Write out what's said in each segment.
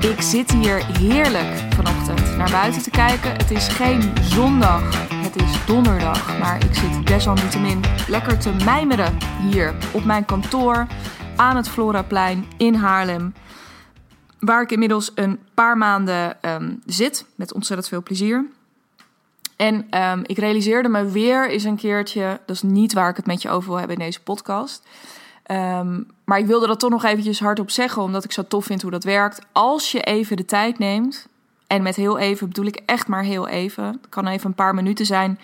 Ik zit hier heerlijk vanochtend naar buiten te kijken. Het is geen zondag, het is donderdag. Maar ik zit desalniettemin lekker te mijmeren hier op mijn kantoor aan het Floraplein in Haarlem. Waar ik inmiddels een paar maanden ehm, zit met ontzettend veel plezier. En ehm, ik realiseerde me weer eens een keertje, dat is niet waar ik het met je over wil hebben in deze podcast. Ehm, maar ik wilde dat toch nog eventjes hardop zeggen, omdat ik zo tof vind hoe dat werkt. Als je even de tijd neemt, en met heel even bedoel ik echt maar heel even, het kan even een paar minuten zijn,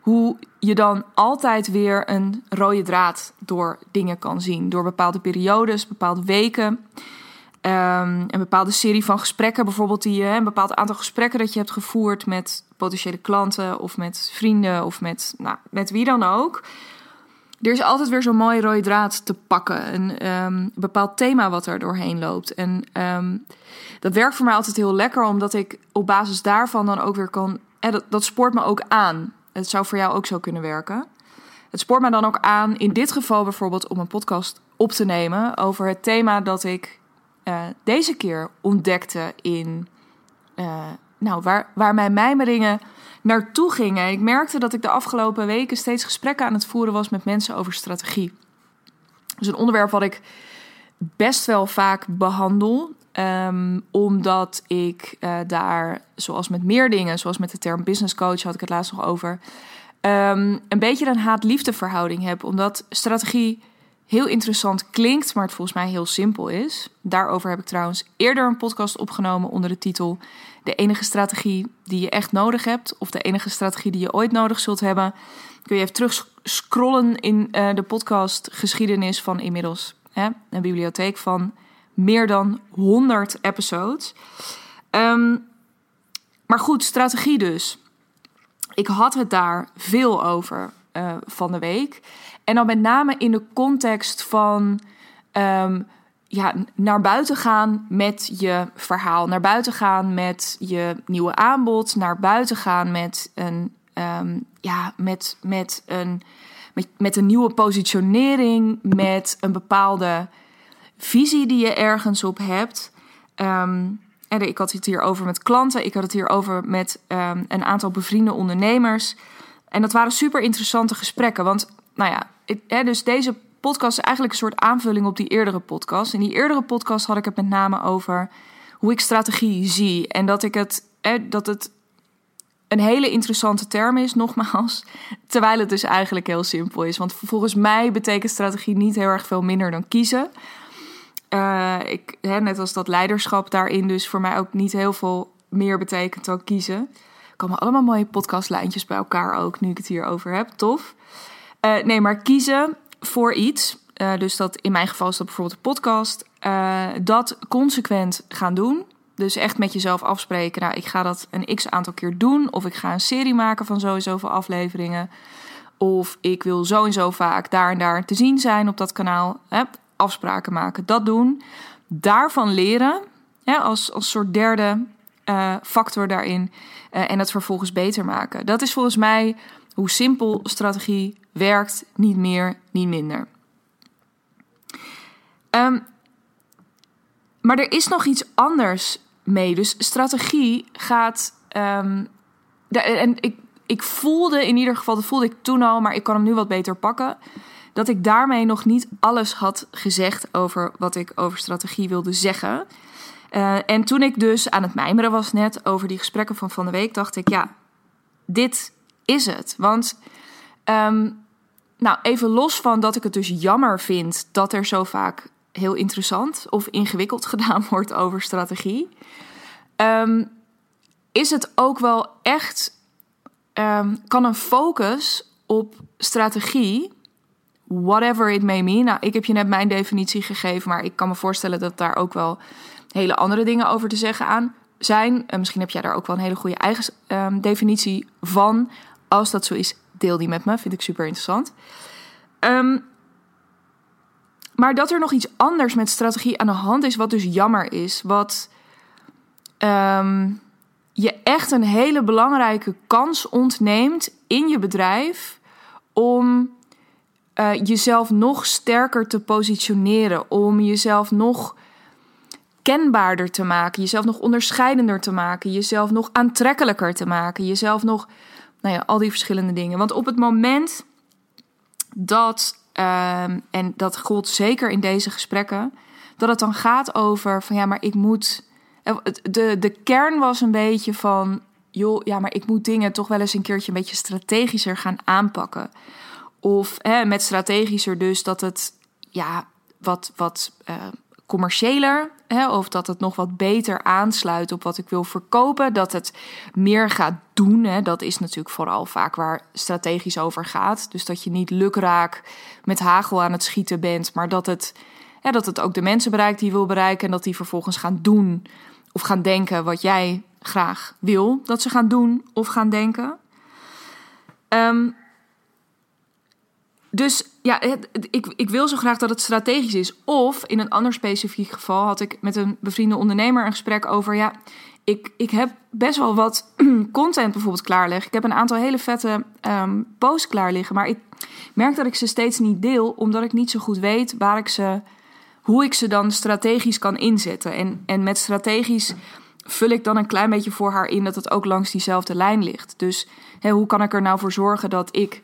hoe je dan altijd weer een rode draad door dingen kan zien. Door bepaalde periodes, bepaalde weken. Um, een bepaalde serie van gesprekken, bijvoorbeeld die je, een bepaald aantal gesprekken dat je hebt gevoerd met potentiële klanten of met vrienden of met, nou, met wie dan ook. Er is altijd weer zo'n mooie rode draad te pakken. Een um, bepaald thema wat er doorheen loopt. En um, dat werkt voor mij altijd heel lekker, omdat ik op basis daarvan dan ook weer kan. Eh, dat, spoort me ook aan. Het zou voor jou ook zo kunnen werken. Het spoort me dan ook aan, in dit geval bijvoorbeeld, om een podcast op te nemen over het thema dat ik uh, deze keer ontdekte in. Uh, nou, waar, waar mijn mijmeringen naartoe gingen. Ik merkte dat ik de afgelopen weken steeds gesprekken aan het voeren was met mensen over strategie. Dus een onderwerp wat ik best wel vaak behandel. Um, omdat ik uh, daar, zoals met meer dingen, zoals met de term business coach, had ik het laatst nog over. Um, een beetje een haat-liefde verhouding heb. Omdat strategie heel interessant klinkt, maar het volgens mij heel simpel is. Daarover heb ik trouwens eerder een podcast opgenomen onder de titel De enige strategie die je echt nodig hebt, of de enige strategie die je ooit nodig zult hebben. Kun je even terug scrollen in uh, de podcast geschiedenis van inmiddels hè, een bibliotheek van meer dan 100 episodes. Um, maar goed, strategie dus. Ik had het daar veel over uh, van de week. En dan met name in de context van um, ja, naar buiten gaan met je verhaal. Naar buiten gaan met je nieuwe aanbod. Naar buiten gaan met een, um, ja, met, met, een, met, een nieuwe positionering. Met een bepaalde visie die je ergens op hebt. Um, en ik had het hier over met klanten. Ik had het hier over met een aantal bevriende ondernemers. En dat waren super interessante gesprekken. Want, nou ja, hè, dus deze podcast is eigenlijk een soort aanvulling op die eerdere podcast. In die eerdere podcast had ik het met name over hoe ik strategie zie. En dat ik het, hè, dat het een hele interessante term is, nogmaals. Terwijl het dus eigenlijk heel simpel is. Want volgens mij betekent strategie niet heel erg veel minder dan kiezen. Uh, ik, hè, net als dat leiderschap daarin dus voor mij ook niet heel veel meer betekent dan kiezen. Komen allemaal mooie podcastlijntjes bij elkaar ook, nu ik het hier over heb. Tof. Uh, nee, maar kiezen voor iets. Uh, dus dat in mijn geval is dat bijvoorbeeld een podcast. Uh, dat consequent gaan doen. Dus echt met jezelf afspreken. Nou, ik ga dat een x aantal keer doen. Of ik ga een serie maken van zo en afleveringen. Of ik wil zo en zo vaak daar en daar te zien zijn op dat kanaal. Hè? Afspraken maken, dat doen. Daarvan leren. Hè? Als, als soort derde factor daarin. En het vervolgens beter maken. Dat is volgens mij hoe simpel strategie werkt. Niet meer, niet minder. Um, maar er is nog iets anders mee. Dus strategie gaat. De, en ik, ik voelde in ieder geval, dat voelde ik toen al, maar ik kan hem nu wat beter pakken. Dat ik daarmee nog niet alles had gezegd over wat ik over strategie wilde zeggen. Uh, en toen ik dus aan het mijmeren was net over die gesprekken van van de week, dacht ik, ja, dit is het. Want, um, nou, even los van dat ik het dus jammer vind dat er zo vaak heel interessant of ingewikkeld gedaan wordt over strategie, um, is het ook wel echt, um, kan een focus op strategie, whatever it may mean. Nou, ik heb je net mijn definitie gegeven, maar ik kan me voorstellen dat daar ook wel hele andere dingen over te zeggen aan zijn. En misschien heb jij daar ook wel een hele goede eigen um, definitie van. Als dat zo is, deel die met me. Vind ik super interessant. Um, maar dat er nog iets anders met strategie aan de hand is, wat dus jammer is. Wat um, je echt een hele belangrijke kans ontneemt in je bedrijf om uh, jezelf nog sterker te positioneren. Om jezelf nog kenbaarder te maken, jezelf nog onderscheidender te maken, jezelf nog aantrekkelijker te maken, jezelf nog, nou ja, al die verschillende dingen. Want op het moment dat, ehm, en dat gold zeker in deze gesprekken, dat het dan gaat over van ja, maar ik moet. Eh, de, de kern was een beetje van, joh, ja, maar ik moet dingen toch wel eens een keertje een beetje strategischer gaan aanpakken. Of hè, met strategischer dus dat het ja, wat, wat uh, commerciëler, hè, of dat het nog wat beter aansluit op wat ik wil verkopen, dat het meer gaat doen. Hè, dat is natuurlijk vooral vaak waar strategisch over gaat. Dus dat je niet lukraak met hagel aan het schieten bent, maar dat het, ja, dat het ook de mensen bereikt die wil bereiken en dat die vervolgens gaan doen of gaan denken wat jij graag wil dat ze gaan doen of gaan denken. Um, dus ja, ik, ik wil zo graag dat het strategisch is. Of in een ander specifiek geval had ik met een bevriende ondernemer een gesprek over. Ja, ik, ik heb best wel wat content bijvoorbeeld klaarleggen. Ik heb een aantal hele vette um, posts klaar liggen. Maar ik merk dat ik ze steeds niet deel, omdat ik niet zo goed weet waar ik ze, hoe ik ze dan strategisch kan inzetten. En, en met strategisch vul ik dan een klein beetje voor haar in dat het ook langs diezelfde lijn ligt. Dus hoe kan ik er nou voor zorgen dat ik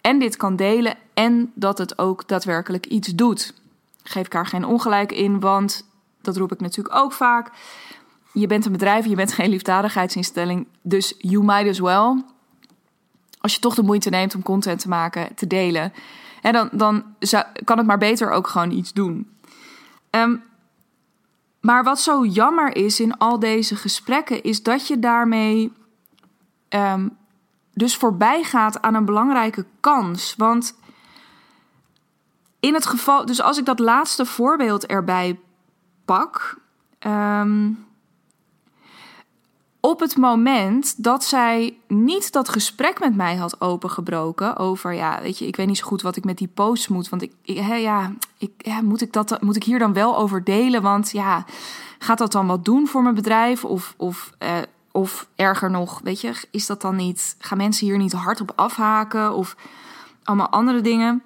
en dit kan delen en dat het ook daadwerkelijk iets doet. Geef elkaar geen ongelijk in, want dat roep ik natuurlijk ook vaak. Je bent een bedrijf, je bent geen liefdadigheidsinstelling, dus you might as well. Als je toch de moeite neemt om content te maken, te delen, en dan, dan kan het maar beter ook gewoon iets doen. Ehm, maar wat zo jammer is in al deze gesprekken, is dat je daarmee um, dus voorbij gaat aan een belangrijke kans. Want in het geval, dus als ik dat laatste voorbeeld erbij pak. Ehm, op het moment dat zij niet dat gesprek met mij had opengebroken over, ja, weet je, ik weet niet zo goed wat ik met die post moet, want ik, hè, ja, ik, ja, moet ik dat, moet ik hier dan wel over delen, want ja, gaat dat dan wat doen voor mijn bedrijf of, of uh, of erger nog, weet je, is dat dan niet, gaan mensen hier niet hard op afhaken of allemaal andere dingen?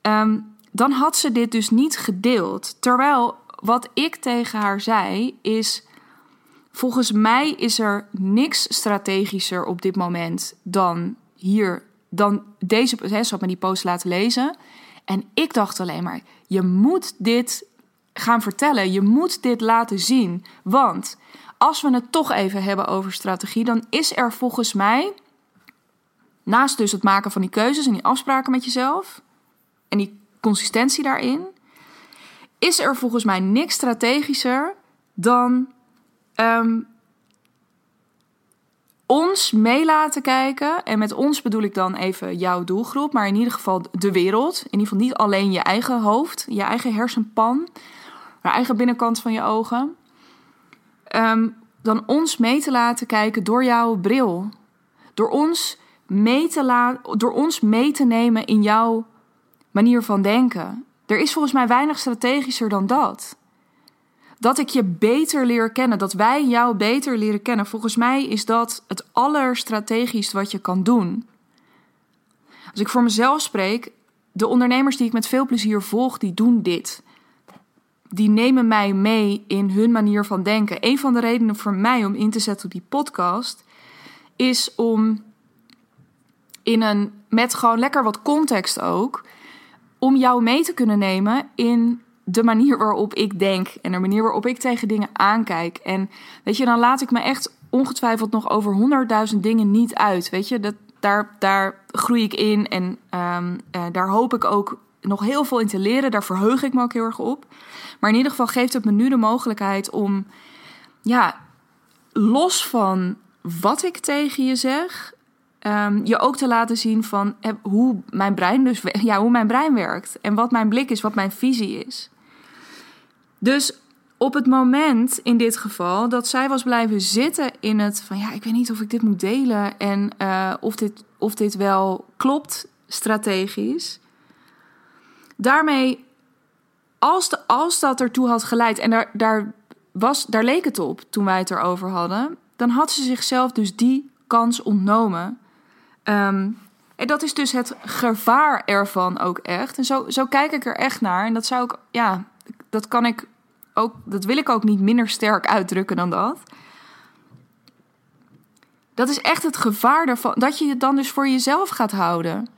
Ehm, dan had ze dit dus niet gedeeld. Terwijl wat ik tegen haar zei is, volgens mij is er niks strategischer op dit moment dan hier, dan deze, hè, ze had me die post laten lezen. En ik dacht alleen maar, je moet dit gaan vertellen, je moet dit laten zien, want als we het toch even hebben over strategie, dan is er volgens mij, naast dus het maken van die keuzes en die afspraken met jezelf en die consistentie daarin, is er volgens mij niks strategischer dan ehm, ons mee laten kijken. En met ons bedoel ik dan even jouw doelgroep, maar in ieder geval de wereld. In ieder geval niet alleen je eigen hoofd, je eigen hersenpan, maar eigen binnenkant van je ogen. Ehm, dan ons mee te laten kijken door jouw bril. Door ons mee te, laten, door ons mee te nemen in jouw manier van denken. Er is volgens mij weinig strategischer dan dat. Dat ik je beter leer kennen, dat wij jou beter leren kennen. Volgens mij is dat het allerstrategischst wat je kan doen. Als ik voor mezelf spreek, de ondernemers die ik met veel plezier volg, die doen dit die nemen mij mee in hun manier van denken. Een van de redenen voor mij om in te zetten op die podcast is om in een met gewoon lekker wat context ook om jou mee te kunnen nemen in de manier waarop ik denk en de manier waarop ik tegen dingen aankijk. En weet je, dan laat ik me echt ongetwijfeld nog over honderdduizend dingen niet uit. Weet je, dat, daar, daar groei ik in en um, uh, daar hoop ik ook nog heel veel in te leren. Daar verheug ik me ook heel erg op. Maar in ieder geval geeft het me nu de mogelijkheid om, ja, los van wat ik tegen je zeg, um, je ook te laten zien van eh, hoe mijn brein dus, ja, hoe mijn brein werkt en wat mijn blik is, wat mijn visie is. Dus op het moment in dit geval dat zij was blijven zitten in het van ja, ik weet niet of ik dit moet delen en uh, of, dit, of dit wel klopt strategisch. Daarmee als, de, als dat ertoe had geleid, en daar, daar, was, daar leek het op toen wij het erover hadden, dan had ze zichzelf dus die kans ontnomen. Ehm, en dat is dus het gevaar ervan ook echt. En zo, zo kijk ik er echt naar. En dat zou ik, ja, dat kan ik ook, dat wil ik ook niet minder sterk uitdrukken dan dat. Dat is echt het gevaar ervan, dat je het dan dus voor jezelf gaat houden.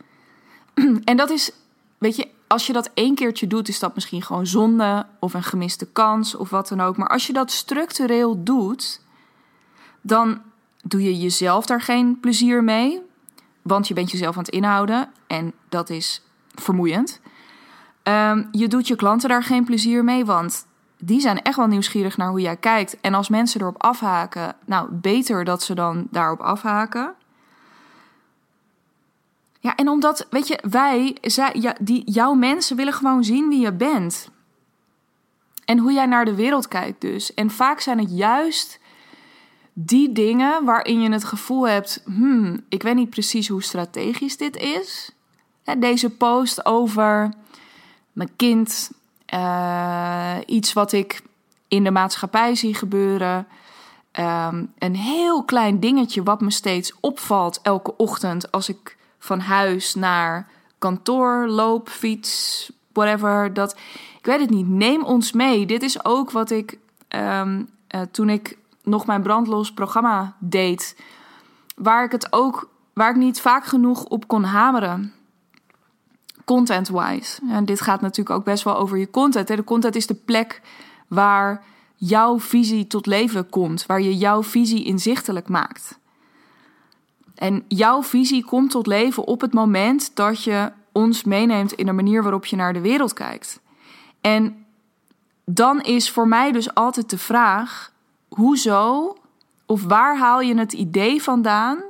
En dat is, weet je, als je dat één keertje doet, is dat misschien gewoon zonde of een gemiste kans of wat dan ook. Maar als je dat structureel doet, dan doe je jezelf daar geen plezier mee. Want je bent jezelf aan het inhouden en dat is vermoeiend. Um, je doet je klanten daar geen plezier mee, want die zijn echt wel nieuwsgierig naar hoe jij kijkt. En als mensen erop afhaken, nou beter dat ze dan daarop afhaken. Ja, en omdat, weet je, wij, zij, ja, die, jouw mensen willen gewoon zien wie je bent. En hoe jij naar de wereld kijkt dus. En vaak zijn het juist die dingen waarin je het gevoel hebt: hmm, ik weet niet precies hoe strategisch dit is. Deze post over mijn kind, uh, iets wat ik in de maatschappij zie gebeuren. Um, een heel klein dingetje wat me steeds opvalt elke ochtend als ik van huis naar kantoor loop, fiets, whatever. Dat, ik weet het niet. Neem ons mee. Dit is ook wat ik um, uh, toen ik nog mijn brandlos programma deed, waar ik het ook, waar ik niet vaak genoeg op kon hameren. Content-wise. En dit gaat natuurlijk ook best wel over je content. De content is de plek waar jouw visie tot leven komt, waar je jouw visie inzichtelijk maakt. En jouw visie komt tot leven op het moment dat je ons meeneemt in de manier waarop je naar de wereld kijkt. En dan is voor mij dus altijd de vraag: hoezo of waar haal je het idee vandaan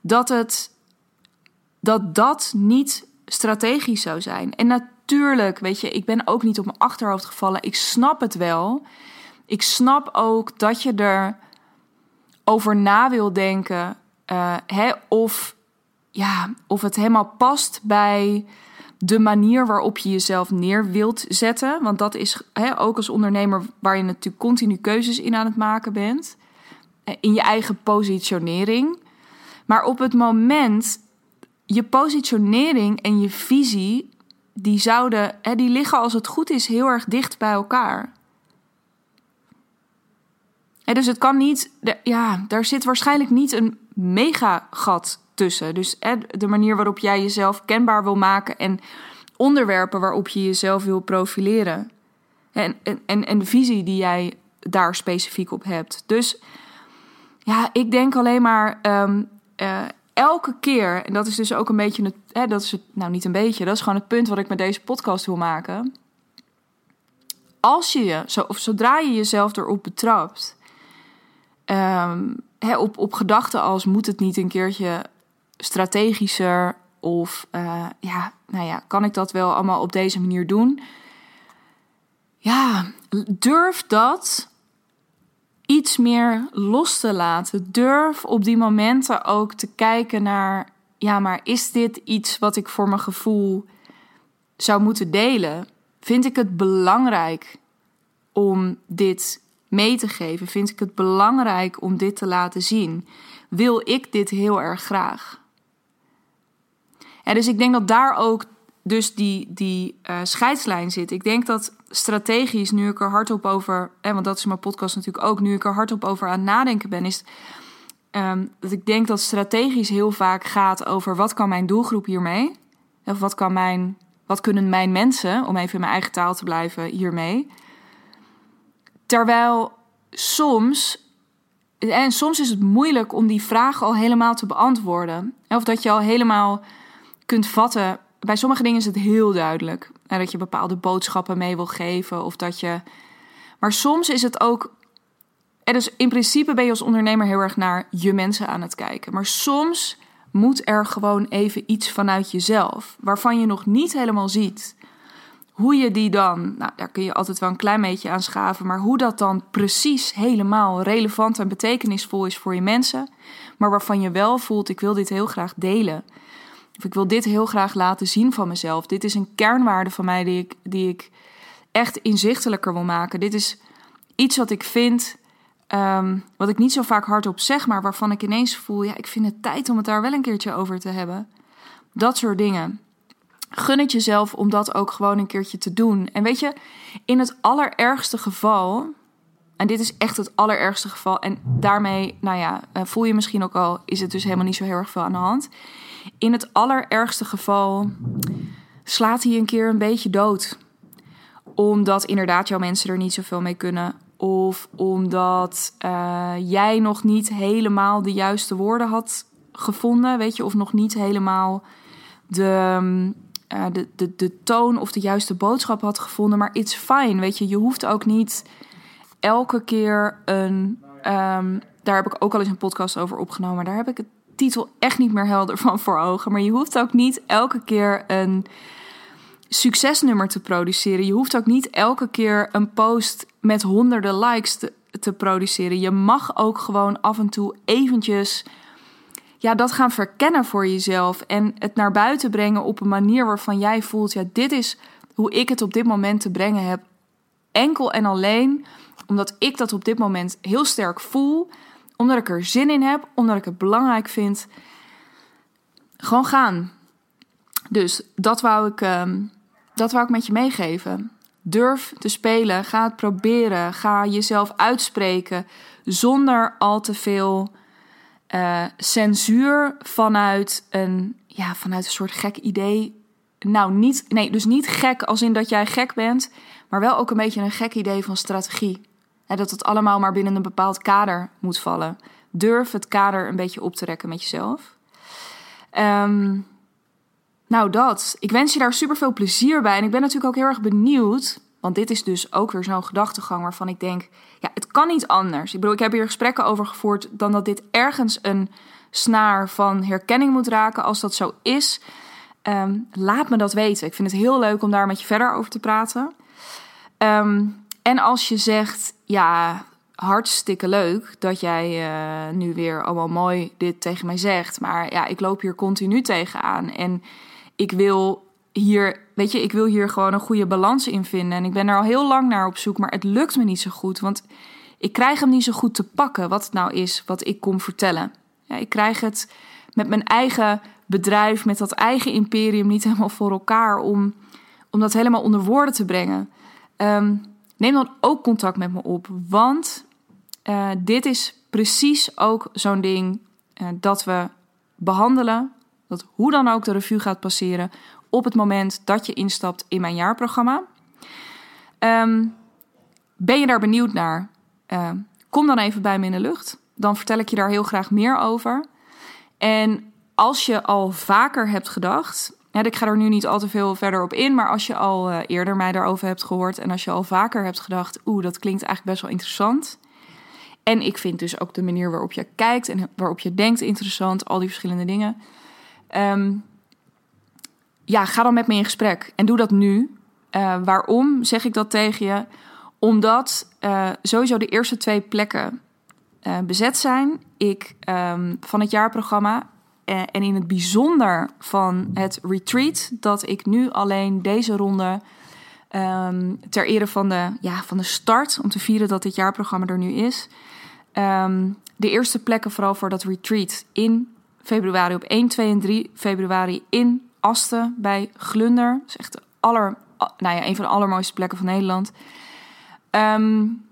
dat het dat dat niet strategisch zou zijn? En natuurlijk, weet je, ik ben ook niet op mijn achterhoofd gevallen. Ik snap het wel. Ik snap ook dat je er over na wil denken. Uh, hè, of, ja, of het helemaal past bij de manier waarop je jezelf neer wilt zetten. Want dat is hè, ook als ondernemer waar je natuurlijk continu keuzes in aan het maken bent. Eh, in je eigen positionering. Maar op het moment, je positionering en je visie, die zouden, hè, die liggen als het goed is heel erg dicht bij elkaar. En dus het kan niet, ja, daar zit waarschijnlijk niet een mega gat tussen. Dus de manier waarop jij jezelf kenbaar wil maken en onderwerpen waarop je jezelf wil profileren. En, en, en de visie die jij daar specifiek op hebt. Dus ja, ik denk alleen maar um, uh, elke keer, en dat is dus ook een beetje het, hè, dat is het, nou niet een beetje, dat is gewoon het punt wat ik met deze podcast wil maken. Als je je, zo, of zodra je jezelf erop betrapt, um, op, op gedachten als moet het niet een keertje strategischer of uh, ja, nou ja, kan ik dat wel allemaal op deze manier doen? Ja, durf dat iets meer los te laten. Durf op die momenten ook te kijken naar, ja, maar is dit iets wat ik voor mijn gevoel zou moeten delen? Vind ik het belangrijk om dit mee te geven? Vind ik het belangrijk om dit te laten zien? Wil ik dit heel erg graag? En dus ik denk dat daar ook dus die, die uh, scheidslijn zit. Ik denk dat strategisch, nu ik er hardop over, hè, want dat is mijn podcast natuurlijk ook, nu ik er hardop over aan het nadenken ben, is um, dat ik denk dat strategisch heel vaak gaat over wat kan mijn doelgroep hiermee? Of wat, kan mijn, wat kunnen mijn mensen, om even in mijn eigen taal te blijven, hiermee? Terwijl soms en soms is het moeilijk om die vraag al helemaal te beantwoorden. Of dat je al helemaal kunt vatten. Bij sommige dingen is het heel duidelijk. Dat je bepaalde boodschappen mee wil geven. Of dat je. Maar soms is het ook. Dus in principe ben je als ondernemer heel erg naar je mensen aan het kijken. Maar soms moet er gewoon even iets vanuit jezelf. Waarvan je nog niet helemaal ziet. Hoe je die dan, nou daar kun je altijd wel een klein beetje aan schaven, maar hoe dat dan precies helemaal relevant en betekenisvol is voor je mensen, maar waarvan je wel voelt: ik wil dit heel graag delen. Of ik wil dit heel graag laten zien van mezelf. Dit is een kernwaarde van mij die ik, die ik echt inzichtelijker wil maken. Dit is iets wat ik vind, um, wat ik niet zo vaak hardop zeg, maar waarvan ik ineens voel: ja, ik vind het tijd om het daar wel een keertje over te hebben. Dat soort dingen. Gun het jezelf om dat ook gewoon een keertje te doen. En weet je, in het allerergste geval, en dit is echt het allerergste geval, en daarmee, nou ja, eh, voel je misschien ook al, is het dus helemaal niet zo heel erg veel aan de hand. In het allerergste geval slaat hij een keer een beetje dood. Omdat inderdaad jouw mensen er niet zoveel mee kunnen. Of omdat uh, jij nog niet helemaal de juiste woorden had gevonden, weet je, of nog niet helemaal de, uh, de, de, de toon of de juiste boodschap had gevonden. Maar it's fine, weet je, je hoeft ook niet elke keer een. Um, daar heb ik ook al eens een podcast over opgenomen. Daar heb ik het titel echt niet meer helder van voor ogen. Maar je hoeft ook niet elke keer een succesnummer te produceren. Je hoeft ook niet elke keer een post met honderden likes te produceren. Je mag ook gewoon af en toe eventjes ja, dat gaan verkennen voor jezelf. En het naar buiten brengen op een manier waarvan jij voelt: ja, dit is hoe ik het op dit moment te brengen heb. Enkel en alleen omdat ik dat op dit moment heel sterk voel. Omdat ik er zin in heb. Omdat ik het belangrijk vind. Gewoon gaan. Dus dat wou ik, ehm, dat wou ik met je meegeven. Durf te spelen. Ga het proberen. Ga jezelf uitspreken. Zonder al te veel uh, censuur vanuit een, ja, vanuit een soort gek idee. Nou, niet, nee, dus niet gek als in dat jij gek bent, maar wel ook een beetje een gek idee van strategie. He, dat het allemaal maar binnen een bepaald kader moet vallen. Durf het kader een beetje op te rekken met jezelf. Um, nou, dat. Ik wens je daar super veel plezier bij. En ik ben natuurlijk ook heel erg benieuwd want dit is dus ook weer zo'n gedachtegang waarvan ik denk: ja, het kan niet anders. Ik bedoel, ik heb hier gesprekken over gevoerd dan dat dit ergens een snaar van herkenning moet raken. Als dat zo is, um, laat me dat weten. Ik vind het heel leuk om daar met je verder over te praten. Um, en als je zegt: ja, hartstikke leuk dat jij uh, nu weer allemaal mooi dit tegen mij zegt. Maar ja, ik loop hier continu tegenaan. En ik wil hier, weet je, ik wil hier gewoon een goede balans in vinden. En ik ben er al heel lang naar op zoek, maar het lukt me niet zo goed. Want ik krijg hem niet zo goed te pakken, wat het nou is wat ik kom vertellen. Ja, ik krijg het met mijn eigen bedrijf, met dat eigen imperium niet helemaal voor elkaar om, om dat helemaal onder woorden te brengen. Um, neem dan ook contact met me op, want uh, dit is precies ook zo'n ding uh, dat we behandelen. Dat hoe dan ook de review gaat passeren, op het moment dat je instapt in mijn jaarprogramma. Um, ben je daar benieuwd naar? Uh, kom dan even bij me in de lucht. Dan vertel ik je daar heel graag meer over. En als je al vaker hebt gedacht. Ik ga er nu niet al te veel verder op in. Maar als je al uh, eerder mij daarover hebt gehoord. En als je al vaker hebt gedacht. Oeh, dat klinkt eigenlijk best wel interessant. En ik vind dus ook de manier waarop je kijkt en waarop je denkt interessant. Al die verschillende dingen. Um, ja, ga dan met me in gesprek. En doe dat nu. Uh, waarom zeg ik dat tegen je? Omdat uh, sowieso de eerste twee plekken uh, bezet zijn. Ik um, van het jaarprogramma en in het bijzonder van het retreat, dat ik nu alleen deze ronde um, ter ere van de, ja, van de start, om te vieren dat dit jaarprogramma er nu is. Um, de eerste plekken vooral voor dat retreat in februari op 1, 2 en 3 februari in Asten bij Glunder. Dat is echt aller, nou ja, een van de allermooiste plekken van Nederland. Um,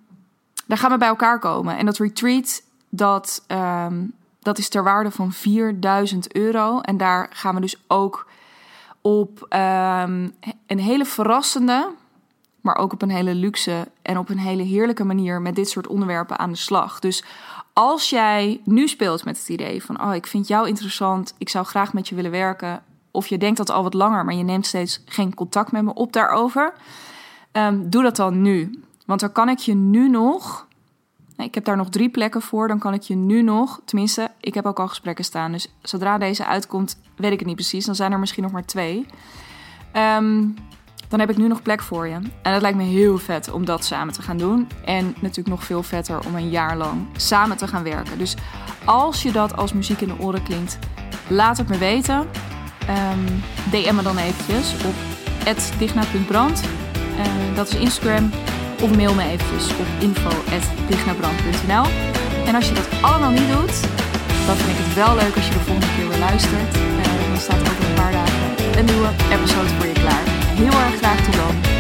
daar gaan we bij elkaar komen. En dat retreat, dat, um, dat is ter waarde van 4000 euro. En daar gaan we dus ook op um, een hele verrassende, maar ook op een hele luxe en op een hele heerlijke manier met dit soort onderwerpen aan de slag. Dus als jij nu speelt met het idee van, oh, ik vind jou interessant, ik zou graag met je willen werken, of je denkt dat al wat langer, maar je neemt steeds geen contact met me op daarover. Um, doe dat dan nu. Want dan kan ik je nu nog. Ik heb daar nog drie plekken voor. Dan kan ik je nu nog. Tenminste, ik heb ook al gesprekken staan. Dus zodra deze uitkomt, weet ik het niet precies. Dan zijn er misschien nog maar twee. Um, dan heb ik nu nog plek voor je. En het lijkt me heel vet om dat samen te gaan doen. En natuurlijk nog veel vetter om een jaar lang samen te gaan werken. Dus als je dat als muziek in de oren klinkt, laat het me weten. Ehm, DM me dan eventjes op digna.brand. Eh, dat is Instagram. Of mail me eventjes op info.dignabrand.nl En als je dat allemaal niet doet, dan vind ik het wel leuk als je de volgende keer weer luistert. Uh, dan staat er over een paar dagen een nieuwe episode voor je klaar. Heel erg graag tot dan.